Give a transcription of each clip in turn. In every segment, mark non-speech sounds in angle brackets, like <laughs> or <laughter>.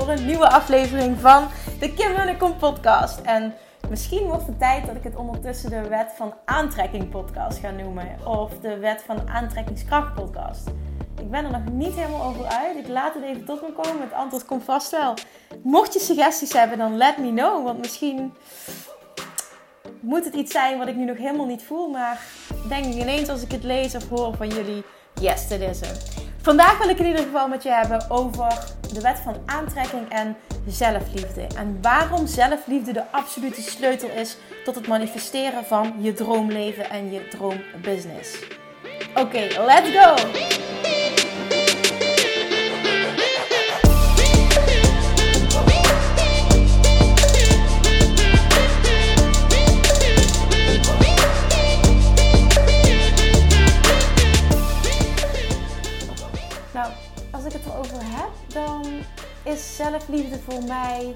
voor een nieuwe aflevering van de Kim Munnekom podcast. En misschien wordt het tijd dat ik het ondertussen de Wet van Aantrekking podcast ga noemen. Of de Wet van Aantrekkingskracht podcast. Ik ben er nog niet helemaal over uit. Ik laat het even tot me komen. Het antwoord komt vast wel. Mocht je suggesties hebben, dan let me know. Want misschien moet het iets zijn wat ik nu nog helemaal niet voel. Maar denk ik ineens als ik het lees of hoor van jullie, yes, dit is hem. Vandaag wil ik in ieder geval met je hebben over de wet van aantrekking en zelfliefde. En waarom zelfliefde de absolute sleutel is tot het manifesteren van je droomleven en je droombusiness. Oké, let's go! Is zelfliefde voor mij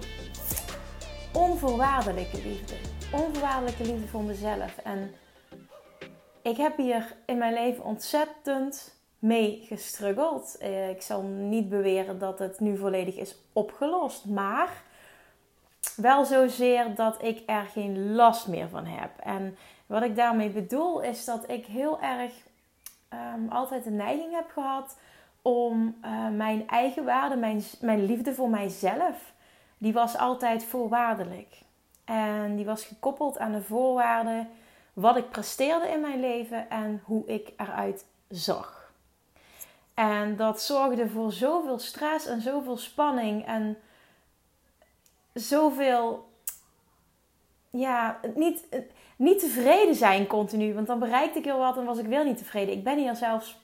onvoorwaardelijke liefde. Onvoorwaardelijke liefde voor mezelf. En ik heb hier in mijn leven ontzettend mee gestruggeld. Eh, Ik zal niet beweren dat het nu volledig is opgelost, maar wel zozeer dat ik er geen last meer van heb. En wat ik daarmee bedoel is dat ik heel erg ehm, altijd de neiging heb gehad om eh, mijn eigen waarde, mijn, mijn liefde voor mijzelf, die was altijd voorwaardelijk. En die was gekoppeld aan de voorwaarden wat ik presteerde in mijn leven en hoe ik eruit zag. En dat zorgde voor zoveel stress en zoveel spanning en zoveel, ja, niet, niet tevreden zijn continu. Want dan bereikte ik heel wat en was ik weer niet tevreden. Ik ben hier zelfs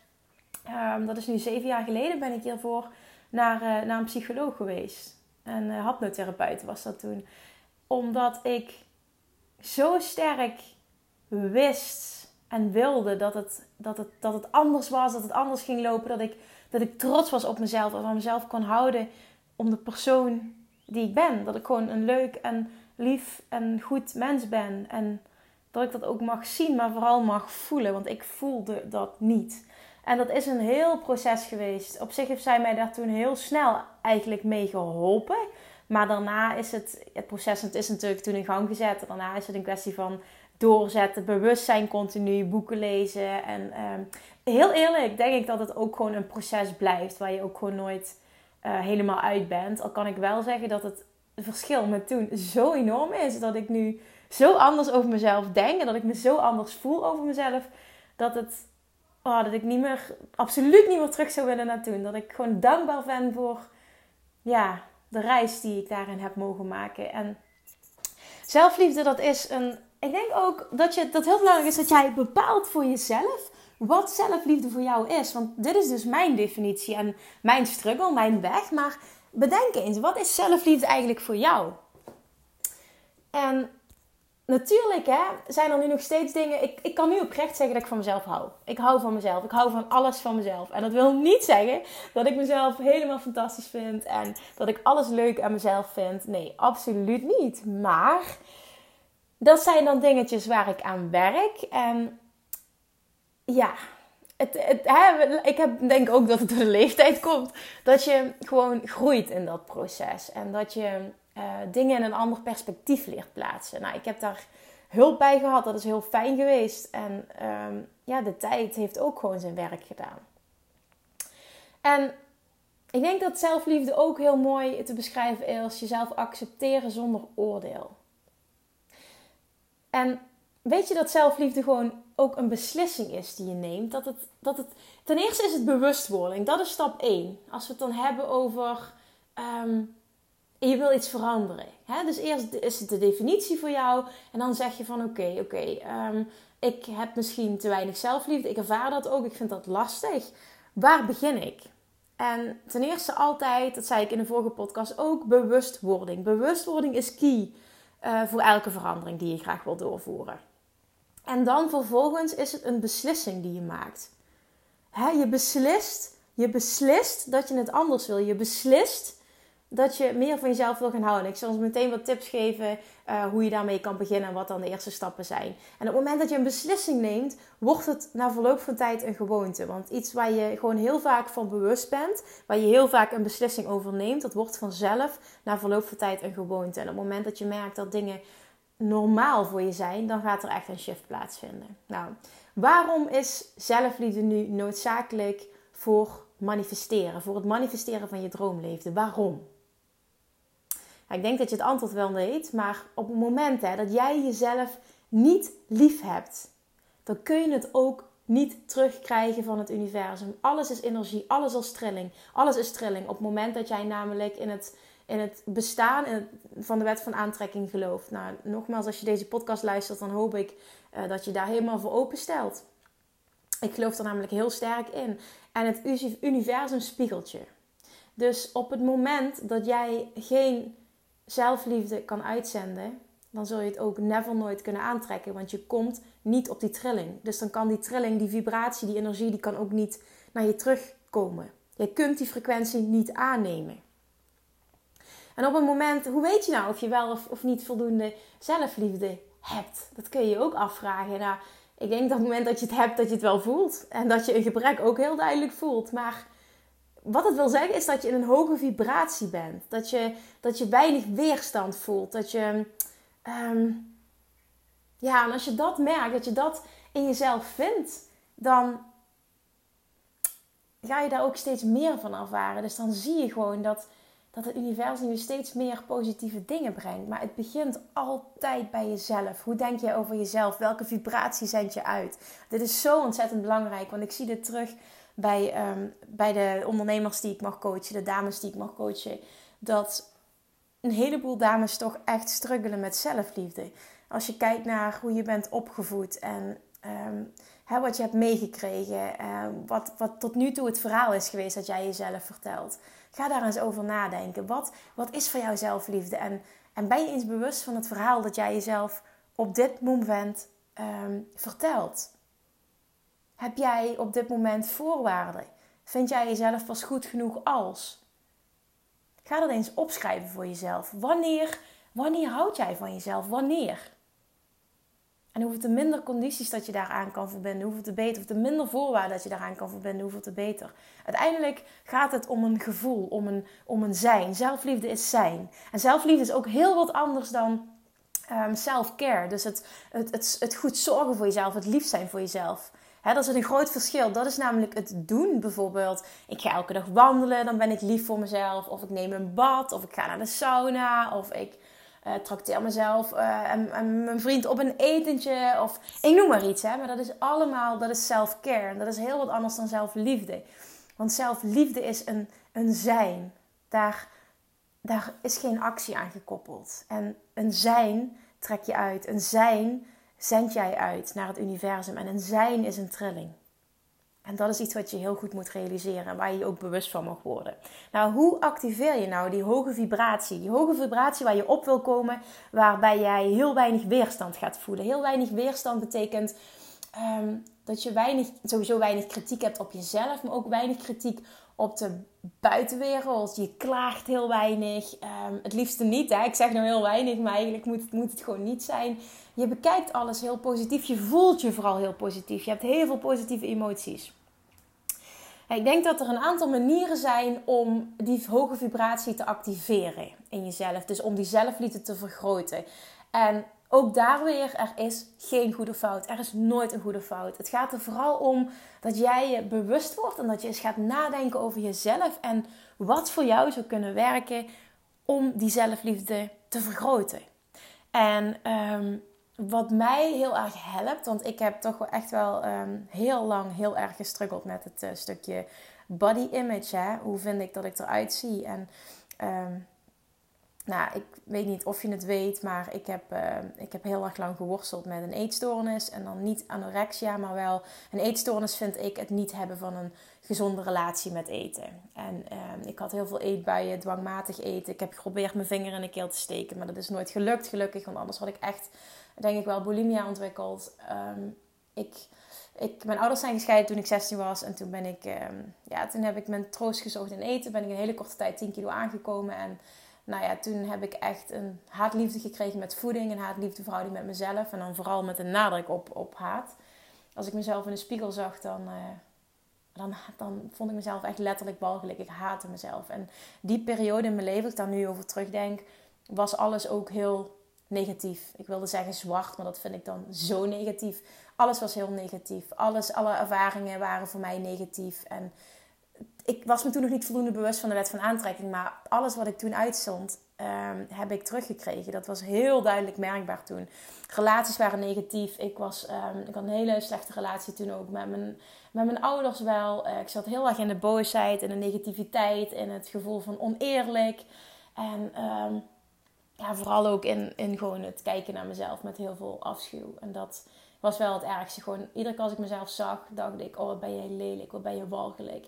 Um, dat is nu zeven jaar geleden ben ik hiervoor naar, uh, naar een psycholoog geweest. Een uh, hapnotherapeut was dat toen. Omdat ik zo sterk wist en wilde dat het, dat, het, dat het anders was, dat het anders ging lopen. Dat ik, dat ik trots was op mezelf en van mezelf kon houden om de persoon die ik ben. Dat ik gewoon een leuk en lief en goed mens ben. En dat ik dat ook mag zien, maar vooral mag voelen. Want ik voelde dat niet. En dat is een heel proces geweest. Op zich heeft zij mij daar toen heel snel eigenlijk mee geholpen. Maar daarna is het, het proces het is natuurlijk toen in gang gezet. Daarna is het een kwestie van doorzetten, bewustzijn continu, boeken lezen. En um, heel eerlijk denk ik dat het ook gewoon een proces blijft. Waar je ook gewoon nooit uh, helemaal uit bent. Al kan ik wel zeggen dat het verschil met toen zo enorm is. Dat ik nu zo anders over mezelf denk. En dat ik me zo anders voel over mezelf. Dat het oh, dat ik niet meer, absoluut niet meer terug zou willen naartoe. Dat ik gewoon dankbaar ben voor ja, de reis die ik daarin heb mogen maken. En zelfliefde, dat is een. Ik denk ook dat, je, dat heel belangrijk is dat jij bepaalt voor jezelf wat zelfliefde voor jou is. Want dit is dus mijn definitie en mijn struggle, mijn weg. Maar bedenk eens, wat is zelfliefde eigenlijk voor jou? En natuurlijk hè, zijn er nu nog steeds dingen. Ik, ik kan nu oprecht zeggen dat ik van mezelf hou. Ik hou van mezelf. Ik hou van alles van mezelf. En dat wil niet zeggen dat ik mezelf helemaal fantastisch vind. En dat ik alles leuk aan mezelf vind. Nee, absoluut niet. Maar dat zijn dan dingetjes waar ik aan werk. En ja. Het, het, hè, ik heb, denk ook dat het door de leeftijd komt. Dat je gewoon groeit in dat proces. En dat je uh, dingen in een ander perspectief leert plaatsen. Nou, ik heb daar hulp bij gehad. Dat is heel fijn geweest. En um, ja, de tijd heeft ook gewoon zijn werk gedaan. En ik denk dat zelfliefde ook heel mooi te beschrijven is. Jezelf accepteren zonder oordeel. En weet je dat zelfliefde gewoon ook een beslissing is die je neemt? Dat het, dat het, ten eerste is het bewustwording. Dat is stap 1. Als we het dan hebben over... Um, je wil iets veranderen. Hè? Dus eerst is het de definitie voor jou. En dan zeg je van oké, oké. Um, ik heb misschien te weinig zelfliefde. Ik ervaar dat ook. Ik vind dat lastig. Waar begin ik? En ten eerste altijd, dat zei ik in de vorige podcast ook, bewustwording. Bewustwording is key uh, voor elke verandering die je graag wil doorvoeren. En dan vervolgens is het een beslissing die je maakt. Hè, je beslist, je beslist dat je het anders wil. Je beslist dat je meer van jezelf wil gaan houden. Ik zal ons meteen wat tips geven uh, hoe je daarmee kan beginnen en wat dan de eerste stappen zijn. En op het moment dat je een beslissing neemt, wordt het na verloop van tijd een gewoonte. Want iets waar je gewoon heel vaak van bewust bent, waar je heel vaak een beslissing over neemt, dat wordt vanzelf na verloop van tijd een gewoonte. En op het moment dat je merkt dat dingen normaal voor je zijn, dan gaat er echt een shift plaatsvinden. Nou, waarom is zelfliefde nu noodzakelijk voor manifesteren, voor het manifesteren van je droomleven? Waarom? Ik denk dat je het antwoord wel weet, maar op het moment hè, dat jij jezelf niet lief hebt, dan kun je het ook niet terugkrijgen van het universum. Alles is energie, alles is trilling. Alles is trilling. Op het moment dat jij namelijk in het, in het bestaan in van de wet van aantrekking gelooft. Nou, nogmaals, als je deze podcast luistert, dan hoop ik uh, dat je daar helemaal voor openstelt. Ik geloof er namelijk heel sterk in. En het universum spiegelt je. Dus op het moment dat jij geen zelfliefde kan uitzenden, dan zul je het ook never nooit kunnen aantrekken. Want je komt niet op die trilling. Dus dan kan die trilling, die vibratie, die energie, die kan ook niet naar je terugkomen. Je kunt die frequentie niet aannemen. En op een moment, hoe weet je nou of je wel of, of niet voldoende zelfliefde hebt? Dat kun je je ook afvragen. Nou, ik denk dat op het moment dat je het hebt, dat je het wel voelt. En dat je een gebrek ook heel duidelijk voelt. Maar wat het wil zeggen is dat je in een hoge vibratie bent. Dat je, dat je weinig weerstand voelt. Dat je. Ehm, ja, en als je dat merkt, dat je dat in jezelf vindt, dan ga je daar ook steeds meer van ervaren. Dus dan zie je gewoon dat, dat het universum je steeds meer positieve dingen brengt. Maar het begint altijd bij jezelf. Hoe denk je over jezelf? Welke vibratie zend je uit? Dit is zo ontzettend belangrijk, want ik zie dit terug bij, ehm, bij de ondernemers die ik mag coachen, de dames die ik mag coachen, dat een heleboel dames toch echt struggelen met zelfliefde. Als je kijkt naar hoe je bent opgevoed en ehm, wat je hebt meegekregen, uh, wat, wat tot nu toe het verhaal is geweest dat jij jezelf vertelt. Ga daar eens over nadenken. Wat, wat is voor jou zelfliefde? En, en ben je eens bewust van het verhaal dat jij jezelf op dit moment vertelt? Heb jij op dit moment voorwaarden? Vind jij jezelf pas goed genoeg als? Ga dat eens opschrijven voor jezelf. Wanneer, wanneer houd jij van jezelf? Wanneer? En hoeveel te minder condities dat je daaraan kan verbinden, hoeveel te beter. Of te minder voorwaarden dat je daaraan kan verbinden, hoeveel te beter. Uiteindelijk gaat het om een gevoel, om een, om een zijn. Zelfliefde is zijn. En zelfliefde is ook heel wat anders dan um, self-care. Dus het, het, het, het goed zorgen voor jezelf, het lief zijn voor jezelf. Dat is een groot verschil. Dat is namelijk het doen bijvoorbeeld. Ik ga elke dag wandelen, dan ben ik lief voor mezelf. Of ik neem een bad, of ik ga naar de sauna, of ik uh, trakteer mezelf en, en, mijn vriend op een etentje. Of ik noem maar iets. Hè. Maar dat is allemaal, dat is self-care. En dat is heel wat anders dan zelfliefde. Want zelfliefde is een, een zijn. Daar, daar is geen actie aan gekoppeld. En een zijn trek je uit. Een zijn zend jij uit naar het universum. En een zijn is een trilling. En dat is iets wat je heel goed moet realiseren en waar je je ook bewust van mag worden. Nou, hoe activeer je nou die hoge vibratie? Die hoge vibratie waar je op wil komen, waarbij jij heel weinig weerstand gaat voelen. Heel weinig weerstand betekent ehm, dat je weinig, sowieso weinig kritiek hebt op jezelf, maar ook weinig kritiek op de buitenwereld. Je klaagt heel weinig. Um, het liefste niet. Hè? Ik zeg nou heel weinig, maar eigenlijk moet het, moet het gewoon niet zijn. Je bekijkt alles heel positief. Je voelt je vooral heel positief. Je hebt heel veel positieve emoties. Ik denk dat er een aantal manieren zijn om die hoge vibratie te activeren in jezelf. Dus om die zelfliefde te vergroten. En ook daar weer, er is geen goede fout. Er is nooit een goede fout. Het gaat er vooral om dat jij je bewust wordt en dat je eens gaat nadenken over jezelf en wat voor jou zou kunnen werken om die zelfliefde te vergroten. En ehm, wat mij heel erg helpt, want ik heb toch wel echt wel ehm, heel lang heel erg gestruggeld met het uh, stukje body image. Hè? Hoe vind ik dat ik eruit zie? En ehm, nou, ik weet niet of je het weet, maar ik heb, uh, ik heb heel erg lang geworsteld met een eetstoornis. En dan niet anorexia, maar wel een eetstoornis vind ik het niet hebben van een gezonde relatie met eten. En uh, ik had heel veel eetbuien, dwangmatig eten. Ik heb geprobeerd mijn vinger in de keel te steken, maar dat is nooit gelukt, gelukkig. Want anders had ik echt, denk ik wel, bulimia ontwikkeld. Um, ik ik, mijn ouders zijn gescheiden toen ik 16 was. En toen ben ik, ehm, ja, toen heb ik mijn troost gezocht in eten. Ben ik in een hele korte tijd 10 kilo aangekomen. En nou ja, toen heb ik echt een haatliefde gekregen met voeding. Een haatliefde verhouding met mezelf. En dan vooral met een nadruk op, op haat. Als ik mezelf in de spiegel zag, dan, uh, dan, dan vond ik mezelf echt letterlijk walgelijk. Ik haatte mezelf. En die periode in mijn leven, als ik daar nu over terugdenk, was alles ook heel negatief. Ik wilde zeggen zwart, maar dat vind ik dan zo negatief. Alles was heel negatief. Alles, alle ervaringen waren voor mij negatief. En ik was me toen nog niet voldoende bewust van de wet van aantrekking. Maar alles wat ik toen uitstond, um, heb ik teruggekregen. Dat was heel duidelijk merkbaar toen. Relaties waren negatief. Ik, was, um, ik had een hele slechte relatie toen ook met mijn, met mijn ouders wel. Uh, ik zat heel erg in de boosheid, in de negativiteit, in het gevoel van oneerlijk. En um, ja, vooral ook in, in gewoon het kijken naar mezelf met heel veel afschuw. En dat was wel het ergste. Gewoon iedere keer als ik mezelf zag, dacht ik: Oh, wat ben je lelijk, wat ben je walgelijk.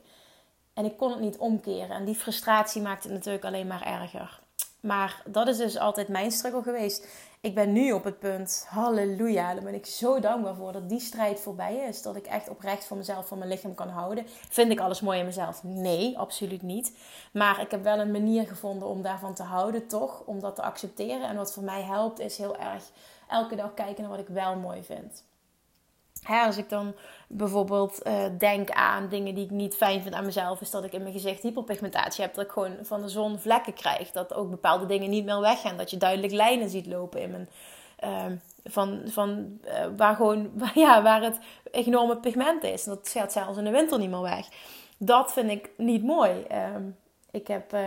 En ik kon het niet omkeren. En die frustratie maakte het natuurlijk alleen maar erger. Maar dat is dus altijd mijn struggle geweest. Ik ben nu op het punt, halleluja, daar ben ik zo dankbaar voor dat die strijd voorbij is. Dat ik echt oprecht van mezelf, van mijn lichaam kan houden. Vind ik alles mooi in mezelf? Nee, absoluut niet. Maar ik heb wel een manier gevonden om daarvan te houden, toch? Om dat te accepteren. En wat voor mij helpt, is heel erg elke dag kijken naar wat ik wel mooi vind. Als ik dan bijvoorbeeld uh, denk aan dingen die ik niet fijn vind aan mezelf, is dat ik in mijn gezicht hyperpigmentatie heb. Dat ik gewoon van de zon vlekken krijg. Dat ook bepaalde dingen niet meer weggaan. Dat je duidelijk lijnen ziet lopen in mijn. Uh, van, van uh, waar gewoon <laughs> ja, waar het enorme pigment is. Dat gaat zelfs in de winter niet meer weg. Dat vind ik niet mooi. Ehm, ik heb uh,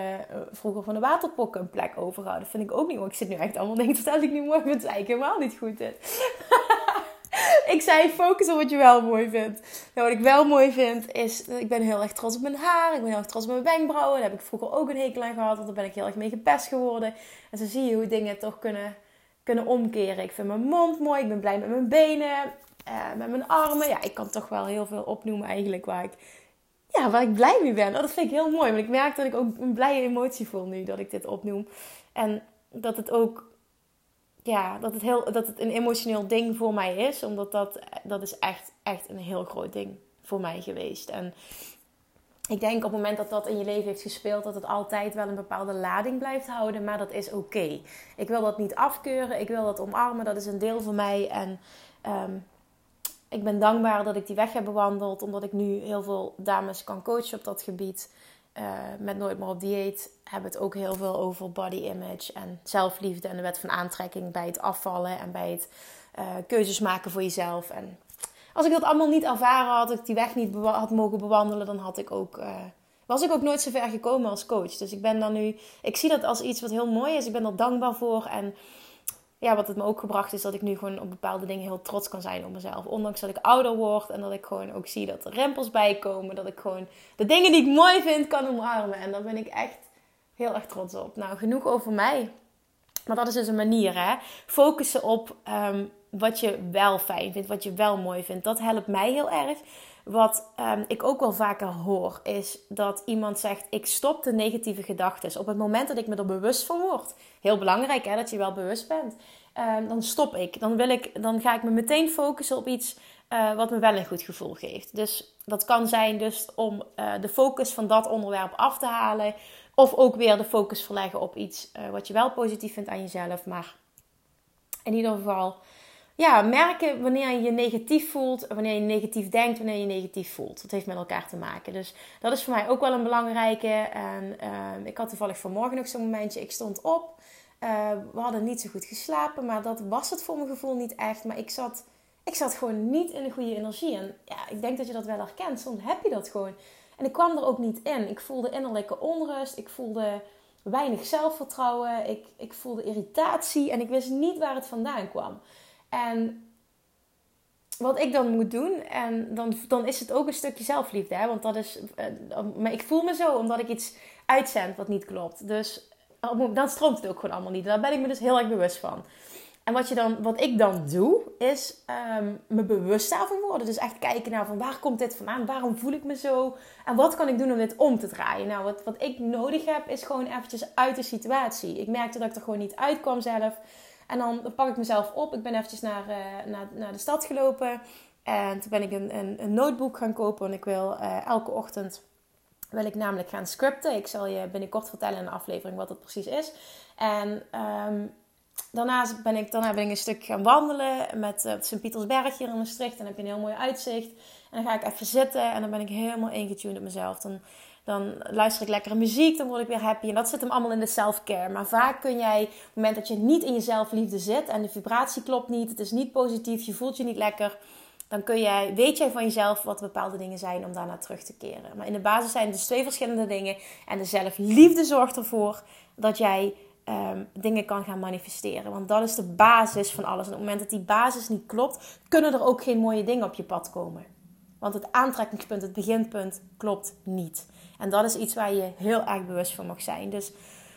vroeger van de waterpokken een plek overgehouden. Dat vind ik ook niet mooi. Ik zit nu echt allemaal dingen te vertellen ik niet mooi vind. Het eigenlijk helemaal niet goed is. Ik zei focus op wat je wel mooi vindt. Nou, wat ik wel mooi vind is, ik ben heel erg trots op mijn haar. Ik ben heel erg trots op mijn wenkbrauwen. Daar heb ik vroeger ook een hekel aan gehad. Want daar ben ik heel erg mee gepest geworden. En zo zie je hoe dingen toch kunnen, kunnen omkeren. Ik vind mijn mond mooi. Ik ben blij met mijn benen. Uh, met mijn armen. Ja, ik kan toch wel heel veel opnoemen eigenlijk waar ik, ja, waar ik blij mee ben. Oh, dat vind ik heel mooi. Want ik merk dat ik ook een blije emotie voel nu dat ik dit opnoem. En dat het ook ja, dat het, heel, dat het een emotioneel ding voor mij is. Omdat dat, dat is echt, echt een heel groot ding voor mij geweest. En ik denk op het moment dat dat in je leven heeft gespeeld, dat het altijd wel een bepaalde lading blijft houden. Maar dat is oké. Ik wil dat niet afkeuren. Ik wil dat omarmen. Dat is een deel van mij. En um, ik ben dankbaar dat ik die weg heb bewandeld. Omdat ik nu heel veel dames kan coachen op dat gebied. Uh, met Nooit meer op dieet hebben het ook heel veel over body image en zelfliefde en de wet van aantrekking bij het afvallen en bij het uh, keuzes maken voor jezelf. En als ik dat allemaal niet ervaren had, ik die weg niet had mogen bewandelen, dan had ik ook, uh, was ik ook nooit zo ver gekomen als coach. Dus ik ben dan nu, ik zie dat als iets wat heel mooi is. Ik ben er dankbaar voor en ja, wat het me ook gebracht is dat ik nu gewoon op bepaalde dingen heel trots kan zijn op mezelf. Ondanks dat ik ouder word en dat ik gewoon ook zie dat er rempels bij komen. Dat ik gewoon de dingen die ik mooi vind kan omarmen. En daar ben ik echt heel erg trots op. Nou, genoeg over mij. Maar dat is dus een manier, hè. Focussen op um, wat je wel fijn vindt, wat je wel mooi vindt. Dat helpt mij heel erg. Wat um, ik ook wel vaker hoor, is dat iemand zegt: Ik stop de negatieve gedachten. Op het moment dat ik me er bewust van word, heel belangrijk hè, dat je wel bewust bent, um, dan stop ik. Dan, wil ik. dan ga ik me meteen focussen op iets uh, wat me wel een goed gevoel geeft. Dus dat kan zijn dus om uh, de focus van dat onderwerp af te halen. Of ook weer de focus verleggen op iets uh, wat je wel positief vindt aan jezelf. Maar in ieder geval ja, merken wanneer je je negatief voelt, wanneer je negatief denkt, wanneer je negatief voelt. Dat heeft met elkaar te maken. Dus dat is voor mij ook wel een belangrijke. En uh, ik had toevallig vanmorgen nog zo'n momentje. Ik stond op. Uh, we hadden niet zo goed geslapen, maar dat was het voor mijn gevoel niet echt. Maar ik zat, ik zat gewoon niet in een goede energie. En ja, ik denk dat je dat wel herkent. Soms heb je dat gewoon. En ik kwam er ook niet in. Ik voelde innerlijke onrust. Ik voelde weinig zelfvertrouwen. Ik, ik voelde irritatie. En ik wist niet waar het vandaan kwam. En wat ik dan moet doen, en dan, dan is het ook een stukje zelfliefde. Hè? Want dat is. Eh, maar ik voel me zo omdat ik iets uitzend wat niet klopt. Dus dan stroomt het ook gewoon allemaal niet. Daar ben ik me dus heel erg bewust van. En wat, je dan, wat ik dan doe, is um, me bewust daarvan worden. Dus echt kijken naar van waar komt dit vandaan? Waarom voel ik me zo? En wat kan ik doen om dit om te draaien? Nou, wat, wat ik nodig heb, is gewoon eventjes uit de situatie. Ik merkte dat ik er gewoon niet uitkwam zelf. En dan pak ik mezelf op. Ik ben eventjes naar, uh, naar, naar de stad gelopen. En toen ben ik een, een, een notebook gaan kopen. En ik wil uh, elke ochtend wil ik namelijk gaan scripten. Ik zal je binnenkort vertellen in een aflevering wat het precies is. En um, daarnaast ben ik, daarna ben ik een stuk gaan wandelen met uh, Sint-Pietersberg hier in Maastricht. En dan heb je een heel mooi uitzicht. En dan ga ik even zitten en dan ben ik helemaal ingetuned op mezelf. Dan, dan luister ik lekkere muziek, dan word ik weer happy. En dat zit hem allemaal in de self-care. Maar vaak kun jij, op het moment dat je niet in je zelfliefde zit en de vibratie klopt niet, het is niet positief, je voelt je niet lekker dan kun jij, weet jij van jezelf wat bepaalde dingen zijn om daarna terug te keren. Maar in de basis zijn het dus twee verschillende dingen. En de zelfliefde zorgt ervoor dat jij ehm, dingen kan gaan manifesteren. Want dat is de basis van alles. En op het moment dat die basis niet klopt, kunnen er ook geen mooie dingen op je pad komen. Want het aantrekkingspunt, het beginpunt, klopt niet. En dat is iets waar je heel erg bewust van mag zijn. Dus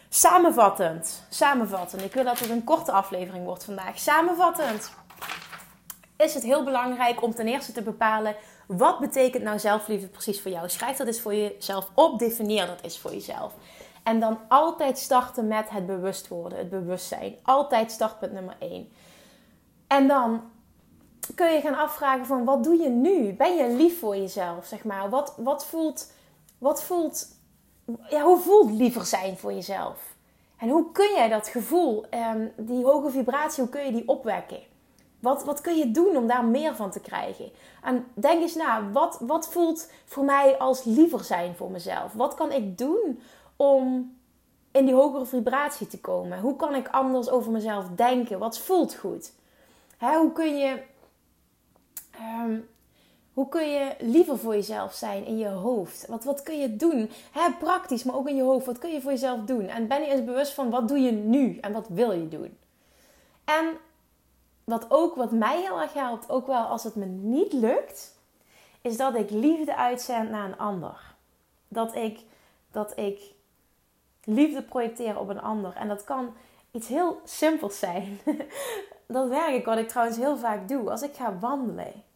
samenvattend, samenvattend. Ik wil dat het een korte aflevering wordt vandaag. Samenvattend is het heel belangrijk om ten eerste te bepalen wat betekent nou zelfliefde precies voor jou. Schrijf dat eens voor jezelf op, definieer dat eens voor jezelf. En dan altijd starten met het bewust worden, het bewustzijn. Altijd startpunt nummer 1. En dan kun je gaan afvragen van wat doe je nu? Ben je lief voor jezelf, zeg maar? Wat, wat voelt, wat voelt, ja, hoe voelt liever zijn voor jezelf? En hoe kun jij dat gevoel, ehm, die hoge vibratie, hoe kun je die opwekken? Wat, wat kun je doen om daar meer van te krijgen? En denk eens na, wat, wat voelt voor mij als liever zijn voor mezelf? Wat kan ik doen om in die hogere vibratie te komen? Hoe kan ik anders over mezelf denken? Wat voelt goed? Hè, hoe kun je. Ehm, hoe kun je liever voor jezelf zijn in je hoofd? Wat, wat kun je doen? Hè, praktisch, maar ook in je hoofd. Wat kun je voor jezelf doen? En ben je eens bewust van wat doe je nu en wat wil je doen? En wat ook wat mij heel erg helpt, ook wel als het me niet lukt, is dat ik liefde uitzend naar een ander. Dat ik, dat ik liefde projecteer op een ander. En dat kan iets heel simpels zijn. <laughs> dat werk ik, wat ik trouwens heel vaak doe. Als ik ga wandelen,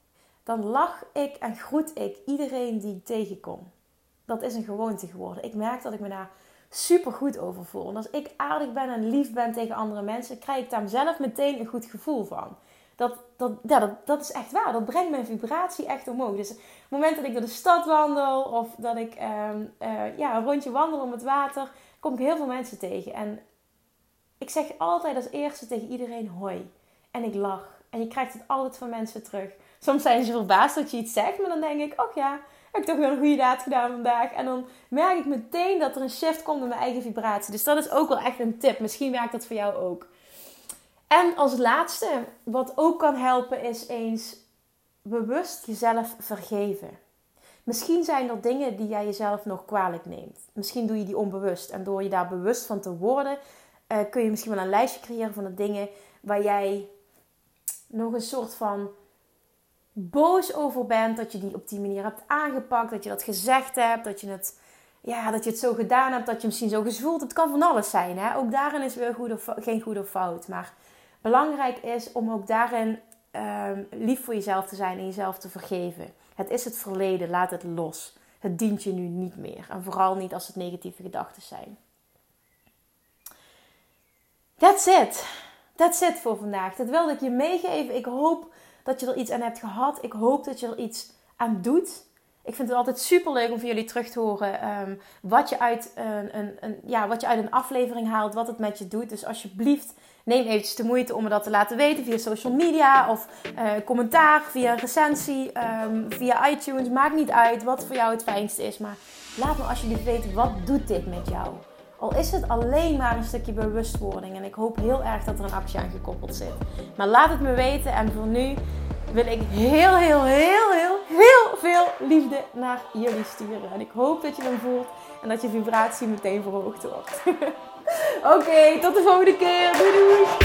dan lach ik en groet ik iedereen die ik tegenkom. Dat is een gewoonte geworden. Ik merk dat ik me daar super goed over voel. En als ik aardig ben en lief ben tegen andere mensen, krijg ik daar zelf meteen een goed gevoel van. Dat, dat, ja, dat, dat is echt waar. Dat brengt mijn vibratie echt omhoog. Dus op het moment dat ik door de stad wandel of dat ik ehm, eh, ja, een rondje wandel om het water, kom ik heel veel mensen tegen. En ik zeg altijd als eerste tegen iedereen hoi. En ik lach. En je krijgt het altijd van mensen terug. Soms zijn ze verbaasd dat je iets zegt, maar dan denk ik, oh ja, heb ik toch weer een goede daad gedaan vandaag. En dan merk ik meteen dat er een shift komt in mijn eigen vibratie. Dus dat is ook wel echt een tip. Misschien werkt dat voor jou ook. En als laatste, wat ook kan helpen, is eens bewust jezelf vergeven. Misschien zijn er dingen die jij jezelf nog kwalijk neemt. Misschien doe je die onbewust. En door je daar bewust van te worden, uh, kun je misschien wel een lijstje creëren van de dingen waar jij nog een soort van boos over bent, dat je die op die manier hebt aangepakt, dat je dat gezegd hebt, dat je het, ja, dat je het zo gedaan hebt, dat je misschien zo gevoeld. Het kan van alles zijn. Hè? Ook daarin is weer goed of, geen goed of fout. Maar belangrijk is om ook daarin ehm, lief voor jezelf te zijn en jezelf te vergeven. Het is het verleden, laat het los. Het dient je nu niet meer. En vooral niet als het negatieve gedachten zijn. That's it. That's it voor vandaag. Dat wilde ik je meegeven. Ik hoop dat je er iets aan hebt gehad. Ik hoop dat je er iets aan doet. Ik vind het altijd super leuk om van jullie terug te horen ehm, wat, je uit een, een, een, ja, wat je uit een aflevering haalt, wat het met je doet. Dus alsjeblieft, neem eventjes de moeite om me dat te laten weten via social media of uh, commentaar, via recensie, um, via iTunes. Maakt niet uit wat voor jou het fijnste is, maar laat me alsjeblieft weten wat doet dit met jou. Al is het alleen maar een stukje bewustwording. En ik hoop heel erg dat er een actie aan gekoppeld zit. Maar laat het me weten. En voor nu wil ik heel, heel, heel, heel, heel veel liefde naar jullie sturen. En ik hoop dat je hem voelt. En dat je vibratie meteen verhoogd wordt. <laughs> Oké, tot de volgende keer. Doei doei.